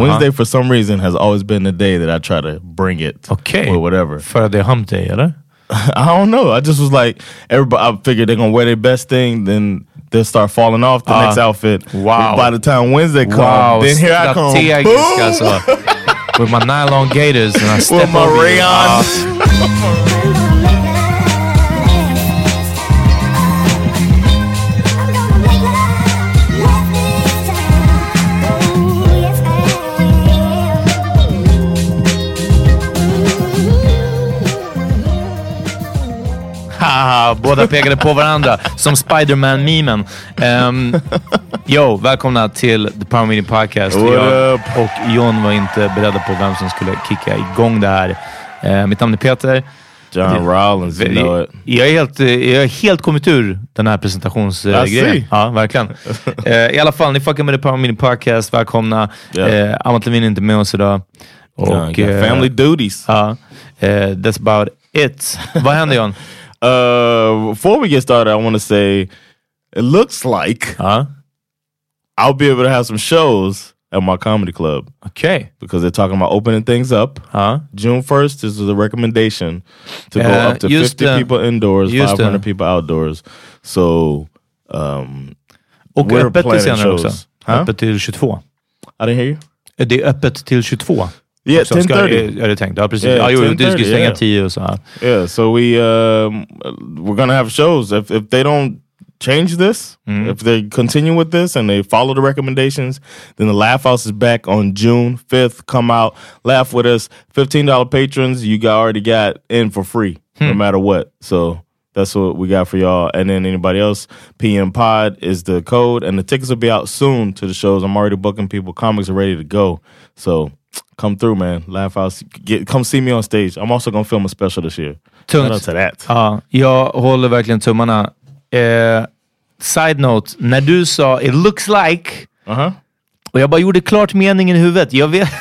Wednesday for some reason has always been the day that I try to bring it Okay. or whatever. För the hump day? I don't know. I just was like, everybody. I figured they're gonna wear their best thing, then they'll start falling off the Ah. next outfit. Wow. By the time Wednesday comes, Wow, then here I come. boom. With my nylon gators and I step with my over. båda pekade på varandra som Spiderman-memen. Um, yo, välkomna till The Power Meeting Podcast. Jag och John var inte beredda på vem som skulle kicka igång det här. Eh, mitt namn är Peter. John Rollins, you know it. Jag är helt, jag är helt kommit ur den här presentationsgrejen. Ja, verkligen. Eh, I alla fall, ni fuckar med The Power Meeting Podcast. Välkomna. Yeah. Eh, Amat Levin är inte med oss idag. Och, got eh, family duties. Ja, eh, that's about it. Vad händer John? Uh, before we get started, I want to say it looks like Ja, I'll be able to have some shows at my comedy club Okay. because they're talking about opening things up. Huh? June 1st this is a recommendation to go Uh, up to 50 uh, people indoors, 500 uh, people outdoors. So um, Och We're öppet planning shows. också. Huh? Öppet till 22. I didn't hear you. Det är öppet till 22. Yeah, 10:30. Är det tänkt? Ja, precis. Yeah, ja, jo, du 10:30, stänga. 10 och så. här. Yeah, so we um, we're gonna have shows if if they don't change this, Mm. if they continue with this and they follow the recommendations, then the Laugh House is back on June fifth. Come out, laugh with us. Fifteen dollar patrons, you got already got in for free, Hmm. no matter what. So. That's what we got for y'all. And then anybody else, PM Pod is the code. And the tickets will be out soon to the shows. I'm already booking people. Comics are ready to go. So come through man. Laugh House, get, come see me on stage. I'm also gonna film a special this year. Tungt. to that. Ja, jag håller verkligen tummarna. Eh, side note, när du sa it looks like Uh-huh. och jag bara gjorde klart meningen i huvudet. Jag vet...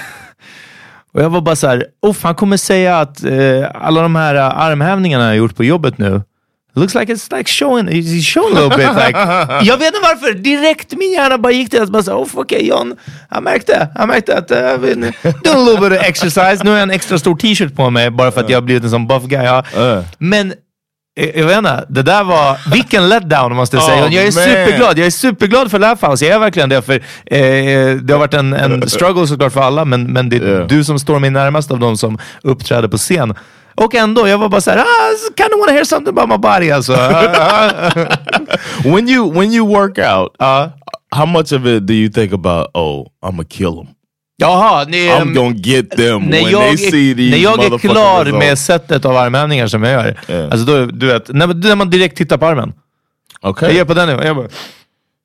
Och jag var bara så här, oh, han kommer säga att eh, alla de här eh, armhävningarna jag har gjort på jobbet nu, looks like it's like showing, he's showing a little bit. Like, jag vet inte varför, direkt min hjärna bara gick till att bara här, oh, okej John, jag märkte, jag märkte att uh, I've been doing a little bit of exercise. Nu har jag en extra stor t-shirt på mig bara för att jag har blivit en sån buff guy. Ja. Uh. Men eh, jag vet inte, det där var, vilken letdown måste jag säga. Oh, jag är man. superglad, jag är superglad för Laugh House. Jag är verkligen det. För, eh, det har varit en, en struggle såklart för alla, men, men det är Yeah. du som står mig närmast av de som uppträder på scen. Och ändå, jag var bara såhär, ah, kind of wanna hear something about my body alltså. when you when you work out, uh, how much of it do you think about? Oh, I'm gonna kill them. Jaha, ni, I'm gonna get them när when jag, they see these när jag är klar results. med sättet av armhävningar som jag gör, Yeah. alltså då, du vet, när, när man direkt tittar på armen. Jag Okay. gör på den nivån. Jag bara,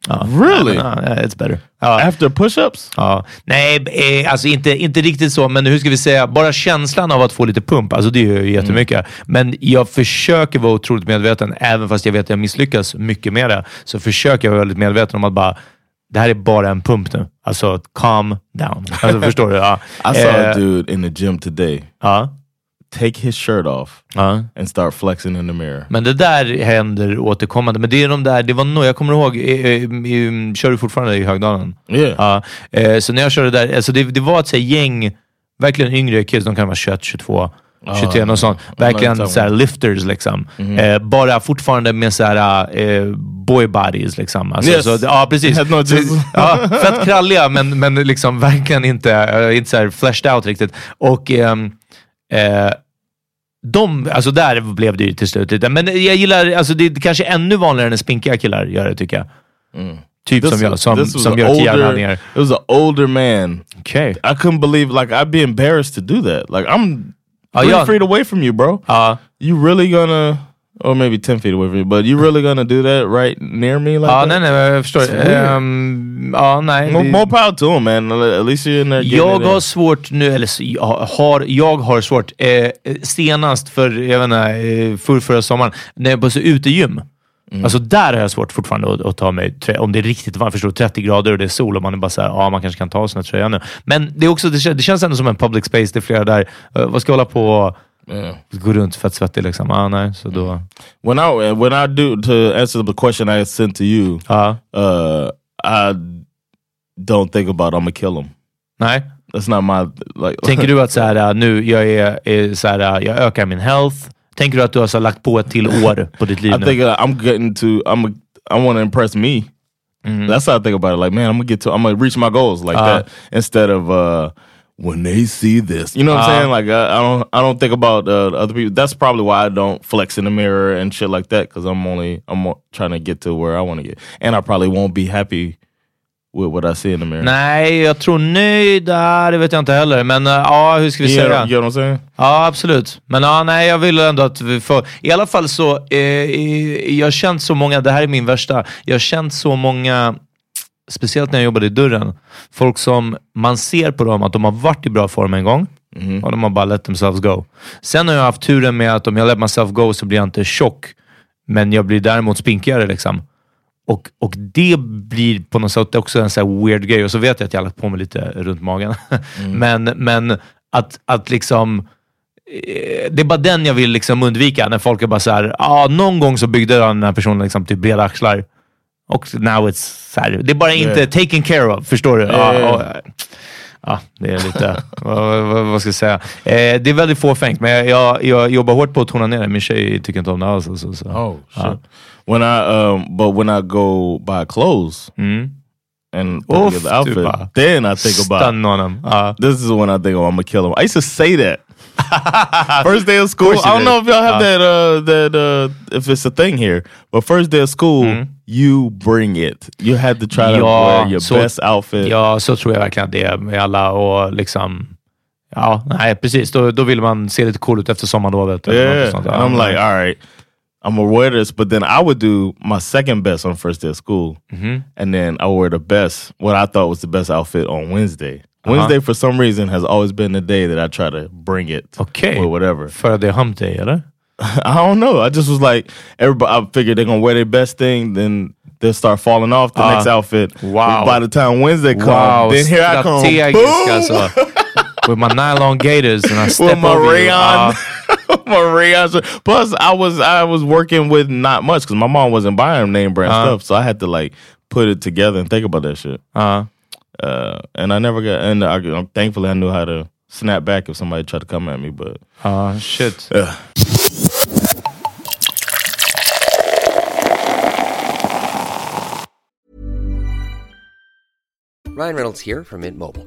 ja, Really? Ja, ja, it's better. After push-ups? Ja. Nej, eh, alltså inte, inte riktigt så, men hur ska vi säga, bara känslan av att få lite pump, alltså det är ju jättemycket. Men jag försöker vara otroligt medveten, även fast jag vet att jag misslyckas mycket med det, så försöker jag vara väldigt medveten om att bara, det här är bara en pump nu. Alltså, calm down. Alltså, förstår du? Ja. I saw a dude in the gym today ja, take his shirt off ja. and start flexing in the mirror. Men det där händer återkommande. Men det är de där, det var nog, jag kommer ihåg, eh, kör du fortfarande i Högdalen? Yeah. Ja, eh, så när jag körde där, alltså det, det var ett så gäng, verkligen yngre kids, de kan vara 21, 22, 23 och sånt. Verkligen så här, lifters liksom. Eh, bara fortfarande med så här, eh, boy bodies liksom. Alltså, Yes. så, ja, precis. Så, ja, fett kralliga, men, men liksom verkligen inte, eh, inte så fleshed out riktigt. Och ehm, eh, de, alltså där blev det ju till slut. Men jag gillar, alltså det är kanske ännu vanligare när spinkiga killar gör det tycker jag. Typ som jag, som, this som gör older, kiarmhävningar. it was an older man. Okej. I couldn't believe, like, I'd be embarrassed to do that. Like, I'm Oh, three yeah. feet away from you, bro. Ja. You really gonna, or maybe 10 feet away from you, but you really gonna do that right near me like Ja, that? nej, nej, jag förstår. Ehm, ja, nej. More, more power to him, man. At least you're in there Jag har in. svårt nu, eller jag har, jag har svårt, eh, senast för, jag vet inte, eh, för förra sommaren, när jag var så utegym. Mm. Alltså där har jag svårt fortfarande att, att ta mig, om det är riktigt varmt, förstår du, 30 grader och det är sol och man är bara såhär, ja man kanske kan ta av sig den här tröjan nu. Men det, är också, det, kän- det känns ändå som en public space, det är flera där. Eh, vad ska jag hålla på Yeah. gå runt fett svettig liksom? Ah, nej, så då... When I when I do to answer the question I sent to you, Ja, uh, I don't think about I'm gonna kill him. nej. That's not my like. Tänker du att så här, äh, nu, jag, är, är, så här, äh, jag ökar min health? Tänker du att du har så här, lagt på ett till år på ditt liv I nu? think uh, I'm getting to. I'm. A, I want to impress me. That's how I think about it. Like, man, I'm gonna get to. I'm gonna reach my goals like Uh. that instead of uh, when they see this. You know what I'm Uh. saying? Like, I, I don't. I don't think about uh, other people. That's probably why I don't flex in the mirror and shit like that because I'm only. I'm trying to get to where I want to get, and I probably won't be happy with what I see in the mirror. Nej, jag tror nöjd, ah, det vet jag inte heller. Men äh, ja, hur ska vi You säga? you know what I'm saying? Ja, absolut. Men ja, nej, jag vill ändå att vi får... I alla fall så, eh, jag har känt så många, det här är min värsta, jag har känt så många, speciellt när jag jobbade i dörren, folk som man ser på dem att de har varit i bra form en gång och de har bara let themselves go. Sen har jag haft turen med att om jag let myself go så blir jag inte tjock, men jag blir däremot spinkigare. Liksom. Och, och det blir på något sätt också en så här weird grej. Och så vet jag att jag har lagt på mig lite runt magen. men, men att, att liksom... eh, Det är bara den jag vill liksom undvika. När folk är bara så här, ah, någon gång så byggde den här personen liksom till breda axlar. Och now it's så här, Det är bara inte Yeah. taken care of. Förstår du? Ja, och, Ja, det är lite... vad, vad, vad ska jag säga? Eh, det är väldigt fåfängt, men jag, jag, jag jobbar hårt på att tona ner det. Min tjej tycker inte om det alls. Så, så. Oh shit. Ja. When I um, but when I go buy clothes Mm. And Oof, the outfit, du bara then I think about. Stun honom. Ja. This is when I think, oh, I'm gonna kill him. I used to say that. first day of school. I course you don't know if y'all have Uh. that. Uh, that uh, if it's a thing here, but first day of school, you bring it. You had to try to Ja, wear your så- best outfit. Ja, så tror jag verkligen att det är med alla. Och liksom, ja, nej, precis. Då, då vill man se lite cool ut efter sommarlovet. Yeah, sånt. and I'm like, all right, I'm gonna wear this, but then I would do my second best on first day of school, Mm-hmm. and then I wear the best, what I thought was the best outfit on Wednesday. Wednesday for some reason has always been the day that I try to bring it Okay, or whatever. Det är hump day eller? I don't know. I just was like, everybody. I figured they're gonna wear their best thing, then they'll start falling off the Ah. next outfit. Wow. By the time Wednesday comes, Wow, then here I come. Boom! alltså. With my nylon gators and I step with my over. Rayon, my rayon. shirt. Plus, I was I was working with not much because my mom wasn't buying name brand Uh-huh. stuff, so I had to like put it together and think about that shit. Ja. Uh, and I never got. And I, I'm thankfully I knew how to snap back if somebody tried to come at me. But Ja, shit. Ryan Reynolds here from Mint Mobile.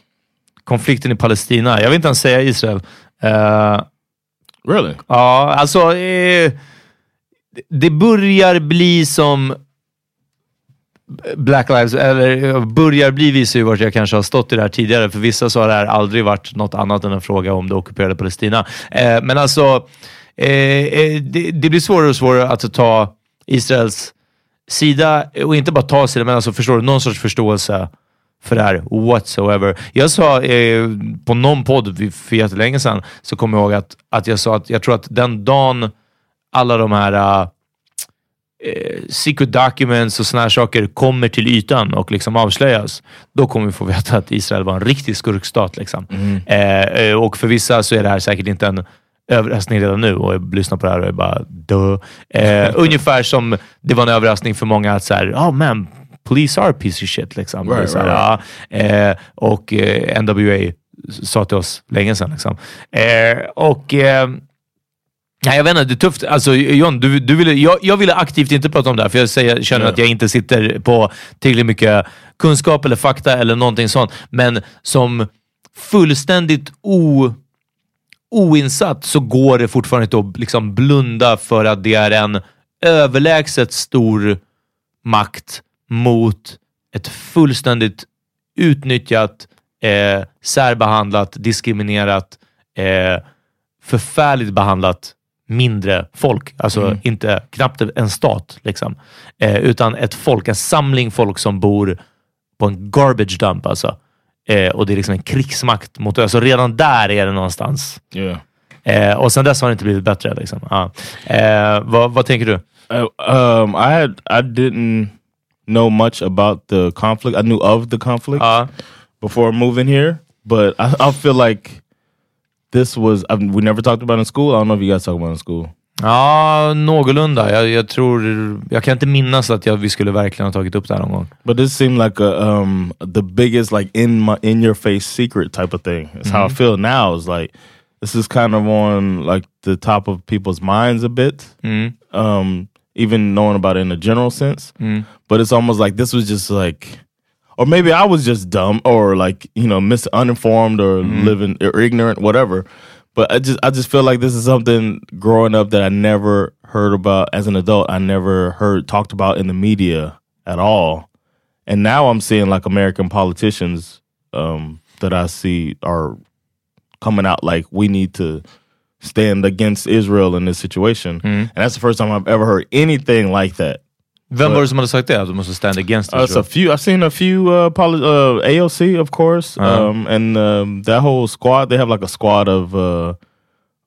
konflikten i Palestina. Jag vill inte ens säga Israel. Eh, really? Ja, alltså... Eh, det börjar bli som Black Lives, eller börjar bli visar ju vart jag kanske har stått i det här tidigare. För vissa så har det här aldrig varit något annat än en fråga om det ockuperade Palestina. Eh, men alltså, eh, eh, det, det blir svårare och svårare att ta Israels sida, och inte bara ta sida, men alltså förstår du, någon sorts förståelse för det här whatsoever. Jag sa eh, på någon podd för jättelänge sedan, så kommer jag ihåg att, att jag sa att jag tror att den dagen alla de här eh, secret documents och såna här saker kommer till ytan och liksom avslöjas, då kommer vi få veta att Israel var en riktig skurkstat. Liksom. Eh, eh, och för vissa så är det här säkert inte en överraskning redan nu och jag lyssnar på det här och är bara dö. Eh, ungefär som det var en överraskning för många att så här, oh man, police are a piece of shit. Liksom. Right, så här, right, ja, eh, och eh, NWA sa till oss länge sedan. Liksom. Eh, och Nej, jag vet inte, det är tufft. Alltså, John, du, du ville, jag, jag ville aktivt inte prata om det här, för jag säger, känner Ja. att jag inte sitter på tillräckligt mycket kunskap eller fakta eller någonting sånt. Men som fullständigt o, oinsatt så går det fortfarande inte att liksom blunda för att det är en överlägset stor makt mot ett fullständigt utnyttjat, eh, särbehandlat, diskriminerat, eh, förfärligt behandlat mindre folk. Alltså Mm. inte knappt en stat, liksom. eh, utan ett folk, en samling folk som bor på en garbage dump. Alltså. Eh, och det är liksom en krigsmakt mot Alltså redan där är det någonstans. Yeah. Eh, och sen dess har det inte blivit bättre. Liksom. Ja. Eh, vad, vad tänker du? Uh, um, I had I didn't know much about the conflict. I knew of the conflict before moving here, but I, I feel like this was I, we never talked about it in school. I don't know if you guys talk about it in school. Ja, någorlunda. Jag, jag tror... Jag kan inte minnas att jag, vi skulle verkligen ha tagit upp det här någon gång. But this seemed like a um the biggest like in my in your face secret type of thing. It's how I Mhm. feel now. It's like this is kind of on like the top of people's minds a bit. Mm. Um, even knowing about it in a general sense. Mm. But it's almost like this was just like, or maybe I was just dumb or like you know mis uninformed or Mm. living or ignorant, whatever. But I just I just feel like this is something growing up that I never heard about as an adult. I never heard talked about in the media at all. and now I'm seeing like American politicians um, that I see are coming out like we need to stand against Israel in this situation, Mm. and that's the first time I've ever heard anything like that. Vem var det som hade sagt det? Att du måste stand against Uh, it's a few. I've seen a few uh, uh, AOC, of course, Uh-huh. um, and um, that whole squad. They have like a squad of uh,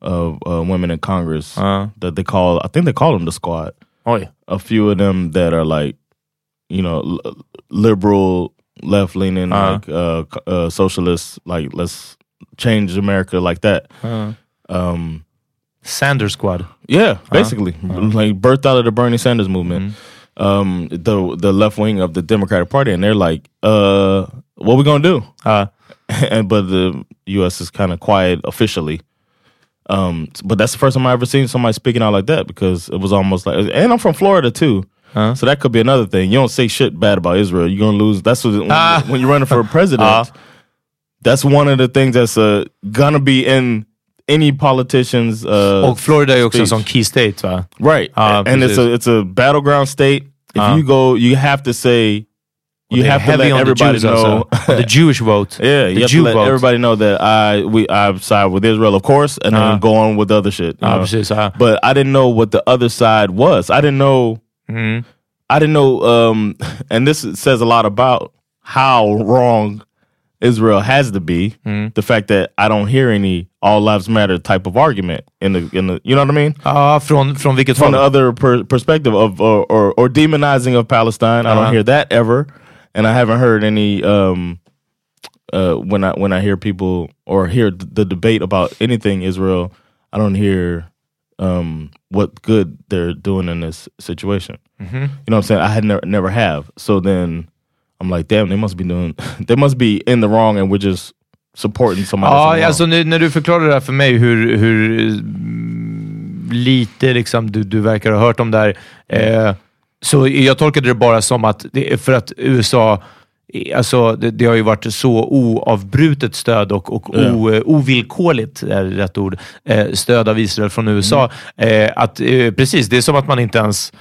of uh, women in Congress Uh-huh. that they call. I think they call them the squad. Oj. A few of them that are like, you know, liberal, left leaning, Uh-huh. like uh, uh, socialists. Like let's change America like that. Um, Sanders squad. yeah, basically, like birthed out of the Bernie Sanders movement. Mm-hmm. Um, the the left wing of the Democratic Party, and they're like, uh, "What we gonna do?" Uh, and but the U.S. is kind of quiet officially. Um, but that's the first time I ever seen somebody speaking out like that because it was almost like, and I'm from Florida too, Uh-huh. so that could be another thing. You don't say shit bad about Israel, you're gonna lose. That's what when, Ah. when you're running for president. Ah. That's one of the things that's uh, gonna be in any politician's. Uh, Och Florida är också en sån key state va? Right. Ja, and it's a it's a battleground state. If Ja. you go, you have to say you have to let the everybody Jews know. The Jewish vote. yeah, you the have Jew to let vote. everybody know that I we I side with Israel, of course, and Ja. then go on with other shit. know? precis. Ja. But I didn't know what the other side was. I didn't know. Mm. I didn't know. Um, and this says a lot about how wrong Israel has to be. Mm. The fact that I don't hear any all lives matter type of argument in the in the you know what I mean från, från vilket from the other per perspective of or, or or demonizing of Palestine. I Uh-huh. don't hear that ever, and I haven't heard any um, uh, when I when I hear people or hear the debate about anything Israel. I don't hear um, what good they're doing in this situation. Mhm. You know what I'm saying? I had never never have. So then I'm like, damn, they must be doing. they must be in the wrong, and we're just supporting somebody. Ja, wrong. alltså nu, när du förklarade det här för mig, hur, hur mm, lite liksom, du, du verkar ha hört om det här. Eh, så jag tolkade det bara som att, det, för att USA, eh, alltså det, det har ju varit så oavbrutet stöd och, och Ja. o, ovillkorligt, är rätt ord, eh, stöd av Israel från USA. Mm. Eh, att, eh, precis, det är som att man inte ens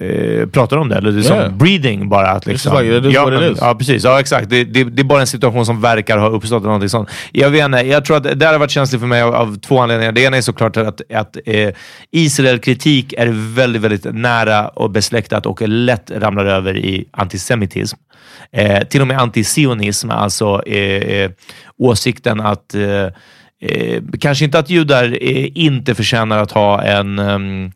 eh, pratar om det. Eller det är Yeah. som breathing bara. Att liksom, like it is ja, men-. Ja, precis. Ja, exakt. Det, det, det är bara en situation som verkar ha uppstått. Eller någonting sånt. Jag vet inte, jag tror att det har varit känsligt för mig av, av två anledningar. Det ena är såklart att, att eh, Israel-kritik är väldigt, väldigt nära och besläktat och lätt ramlar över i antisemitism. Eh, till och med antisionism, alltså eh, eh, åsikten att eh, eh, kanske inte att judar inte förtjänar att ha en ehm, eh,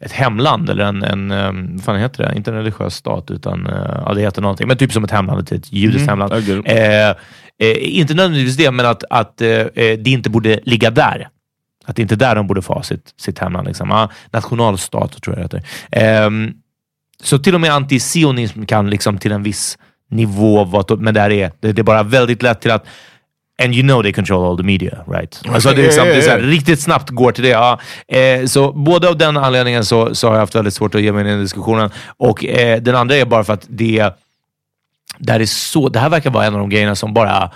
ett hemland eller en, en um, vad fan heter det? Inte en religiös stat, utan eh, ja, det heter någonting. Men typ som ett hemland, ett, ett judiskt Mhm, hemland. Eh, eh, inte nödvändigtvis det, men att, att eh, eh, det inte borde ligga där. Att det inte är där de borde få ha sitt, sitt hemland. Liksom. Ja, nationalstat tror jag det heter. Ehm, så till och med antisionism kan liksom till en viss nivå vara... Men där är, det, det är bara väldigt lätt till att And you know they control all the media, right? Alltså det är, liksom, det är så här, riktigt snabbt går till det. Ja. Eh, så både av den anledningen så, så har jag haft väldigt svårt att ge mig in i den diskussionen. Och eh, den andra är bara för att det, det, här är så, det här verkar vara en av de grejerna som bara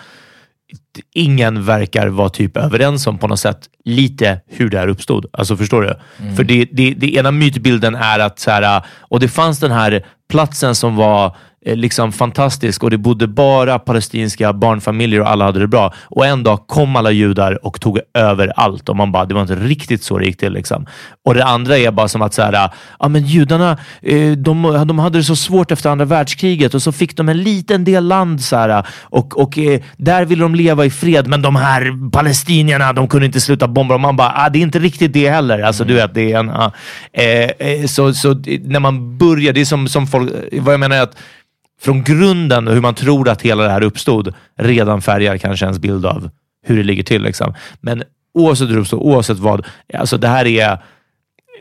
ingen verkar vara typ överens om på något sätt lite hur det här uppstod. Alltså förstår du? Mm. För det, det, det ena mytbilden är att så här, och det fanns den här platsen som var Eh, liksom fantastisk och det bodde bara palestinska barnfamiljer och alla hade det bra. Och en dag kom alla judar och tog över allt och man bara, det var inte riktigt så det gick till. Liksom. Och det andra är bara som att så här, ja men judarna, eh, de, de hade det så svårt efter andra världskriget och så fick de en liten del land så här, och, och eh, där ville de leva i fred. Men de här palestinierna, de kunde inte sluta bomba. Och man bara, ah, det är inte riktigt det heller. Alltså du vet, det är en... ah. Eh, så, så när man börjar, det är som, som folk, vad jag menar är att från grunden och hur man tror att hela det här uppstod redan färgar kanske ens bild av hur det ligger till. Liksom. Men oavsett hur det uppstod, oavsett vad, alltså det här är,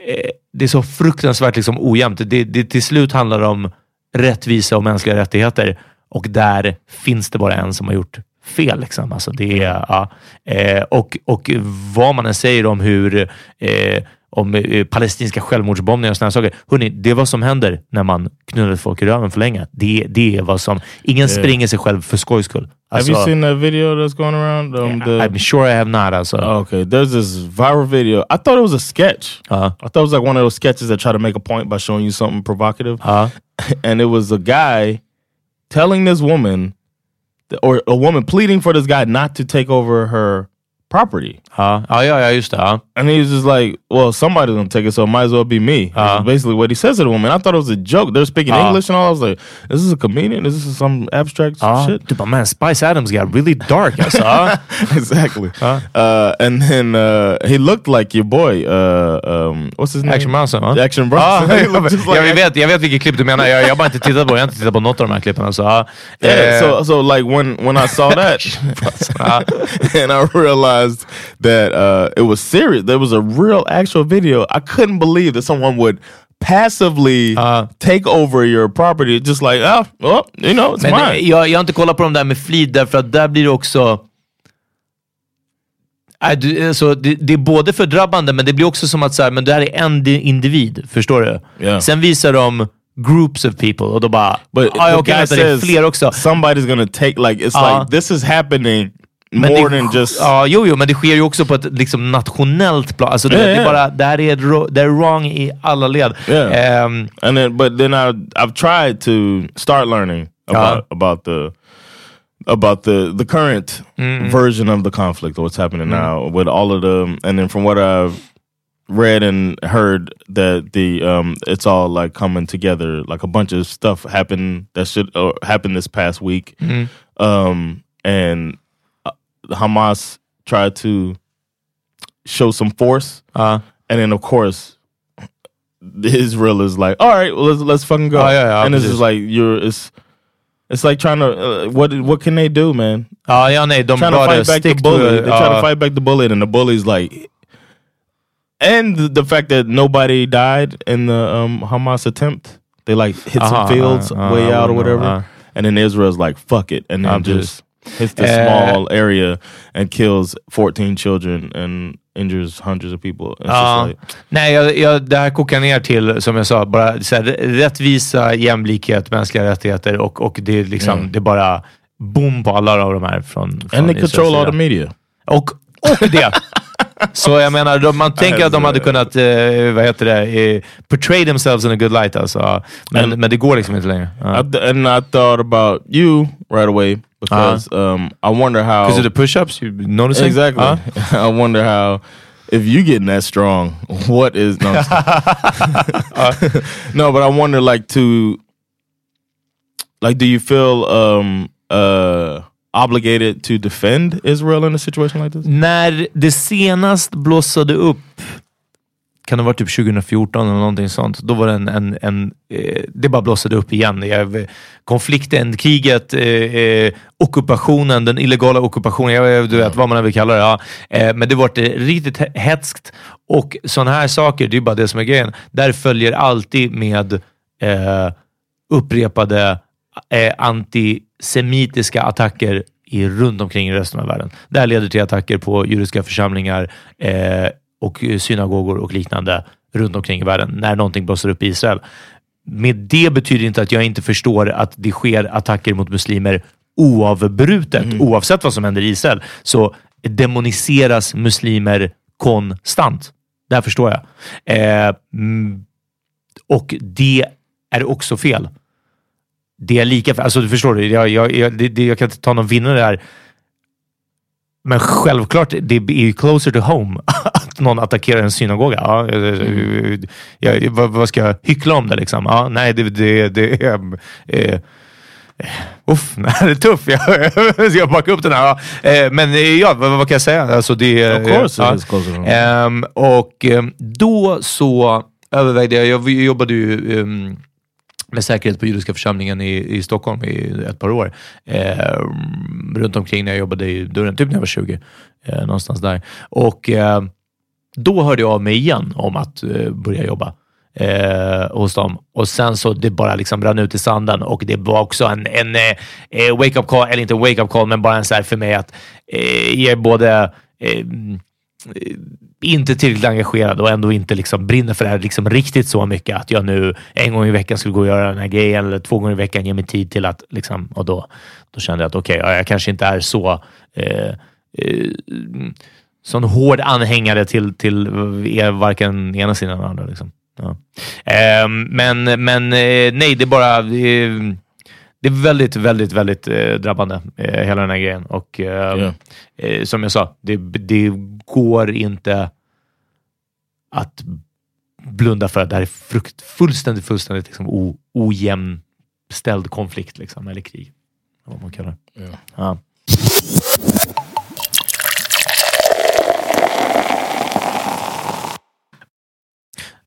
eh, det är så fruktansvärt liksom ojämnt. Det, det till slut handlar om rättvisa och mänskliga rättigheter och där finns det bara en som har gjort fel. Liksom. Alltså det är, ja. Eh, och, och vad man än säger om hur eh, om eh, palestinska självmordsbombningar och sådana saker. Hörrni, det är vad som händer när man knullar folk i röven för länge. Det, det är vad som... Ingen Yeah. springer sig själv för skojs skull. have you seen that video that's going around? Um, the, I'm sure I have not. Alltså. Okay, there's this viral video. I thought it was a sketch. Uh-huh. I thought it was like one of those sketches that try to make a point by showing you something provocative. Uh-huh. and it was a guy telling this woman, or a woman pleading for this guy not to take over her property. Ja, ja, ja, ja just det. Ja. And he was just like, well, somebody's gonna take it, so it might as well be me. Uh-huh. Basically what he says to the woman. I thought it was a joke. They're speaking Uh-huh. English and all. I was like, is this a comedian? Is this some abstract Ja. shit? Du bara, man, Spice Adams got really dark alltså. Ja. exactly. Uh, and then uh, he looked like your boy. Uh, um, what's his name? Action Bronson va? Action Bronson. Ja, He looked just like jag, vet, jag vet vilket klipp du menar. Jag, jag har bara inte tittat på Jag har inte tittat på något av de här klippen. Alltså. Ja. Yeah, Eh, so so like when when I saw that, and I realized that uh, it was serious. There was a real actual video. I couldn't believe that someone would passively take over your property, just like oh, well, you know, it's mine. jag, jag har inte kollat på dem där med flid, därför att där blir det också... Du, alltså, det, det är både fördrabbande, men det blir också som att så här, men det här är en di- individ. Förstår du? Yeah. Sen visar de groups of people och då bara, But ah, okej, vänta, det är fler också. somebody's gonna take like it's Ja. like this is happening Men more det, than just Ja, jo, jo, men det sker ju också på ett liksom, nationellt plan. Alltså, det, Yeah, det, är bara, det här är, det är wrong i alla led. Yeah. Ehm, and then but then I I've tried to start learning about about the about the the current Mm. version of the conflict or what's happening Mm. now with all of the and then from what I've read and heard that the um it's all like coming together like a bunch of stuff happened that should uh, happen this past week Mm. um and Hamas tried to show some force uh, and then of course Israel is like, all right, well, let's let's fucking go. Oh, yeah, yeah, and it's just like you're it's it's like trying to uh, what what can they do, man? ja, ja, nej, de trying to fight back the bully. to... They try to fight back the bullet, and the bully's like, and the, fact that nobody died in the um, Hamas attempt. They like hit Uh-huh, some fields uh, uh, way I out or whatever, uh. and then Israel's like, fuck it, and then Uh, just hits the Eh. small area and kills 14 children and injures hundreds of people. Ja. like, Nej, jag, jag, det här kokar ner till, som jag sa, bara så här, rättvisa, jämlikhet, mänskliga rättigheter och, och det, är liksom, Mm. det är bara boom på alla av de här från, från and they Israels control all the media. Och, och det! Så jag menar, de, man tänker att de hade kunnat, eh, vad heter det, eh, portray themselves in a good light alltså. Men, And- men det går liksom inte längre. Ja. I and I thought about you right away because um, I wonder how. Because of the push-ups, you noticing? Exactly. I wonder how if you getting that strong, what is no? I'm no, but I wonder like to like, do you feel um uh obligated to defend Israel in a situation like this? När det senast blossade upp, kan det ha varit typ 2014 eller någonting sånt, då var det en, en, en eh, det bara blossade upp igen. Jag, eh, konflikten, kriget, eh, eh, ockupationen, den illegala ockupationen, jag, du vet vad man vill kalla det. Ja. Eh, men det var eh, riktigt hetskt och sådana här saker, det är bara det som är grejen. Där följer alltid med eh, upprepade eh, antisemitiska attacker i, runt omkring i resten av världen. Det här leder till attacker på judiska församlingar eh, och synagogor och liknande runt omkring i världen när någonting blossar upp i Israel. Med det betyder inte att jag inte förstår att det sker attacker mot muslimer oavbrutet, oavsett vad som händer i Israel. Så demoniseras muslimer konstant. Det här förstår jag. Eh, mm, och det är också fel. Det är lika fel. Alltså, du förstår, det, jag, jag, jag, det, det, jag kan inte ta någon vinnare där. Men självklart, det är ju closer to home att någon attackerar en synagoga. Ja, jag, jag, vad, vad ska jag hyckla om det liksom? Ja, nej, det, det, det är... Eh, Uff, det är tufft. Jag ska backa upp den här. Eh, Men eh, ja, vad, vad kan jag säga? Alltså, det, Of course ja. to home. Ehm, och ehm, då så övervägde jag, jag jobbade ju ehm, med säkerhet på judiska församlingen i, i Stockholm i ett par år. Ehm, runt omkring när jag jobbade i dörren, typ när jag var 20. Eh, någonstans där. Och ehm, då hörde jag av mig igen om att eh, börja jobba eh, hos dem. Och sen så det bara liksom rann ut i sanden och det var också en, en eh, eh wake-up call, eller inte wake-up call, men bara en så här för mig att eh, jag är både eh, eh, inte tillräckligt engagerad och ändå inte liksom brinner för det här liksom riktigt så mycket att jag nu en gång i veckan skulle gå och göra den här grejen eller två gånger i veckan ge mig tid till att liksom, och då, då kände jag att okej, okay, jag kanske inte är så eh, eh, sån hård anhängare till, till er, varken ena sidan eller andra. Liksom. Ja. Ehm, men men eh, nej, det är bara... eh, det är väldigt, väldigt, väldigt eh, drabbande, eh, hela den här grejen. Och eh, eh, som jag sa, det, det går inte att blunda för att det här är frukt, fullständigt, fullständigt liksom, o, ojämställd konflikt, liksom, eller krig. Vad man kallar det. Ja. Ja.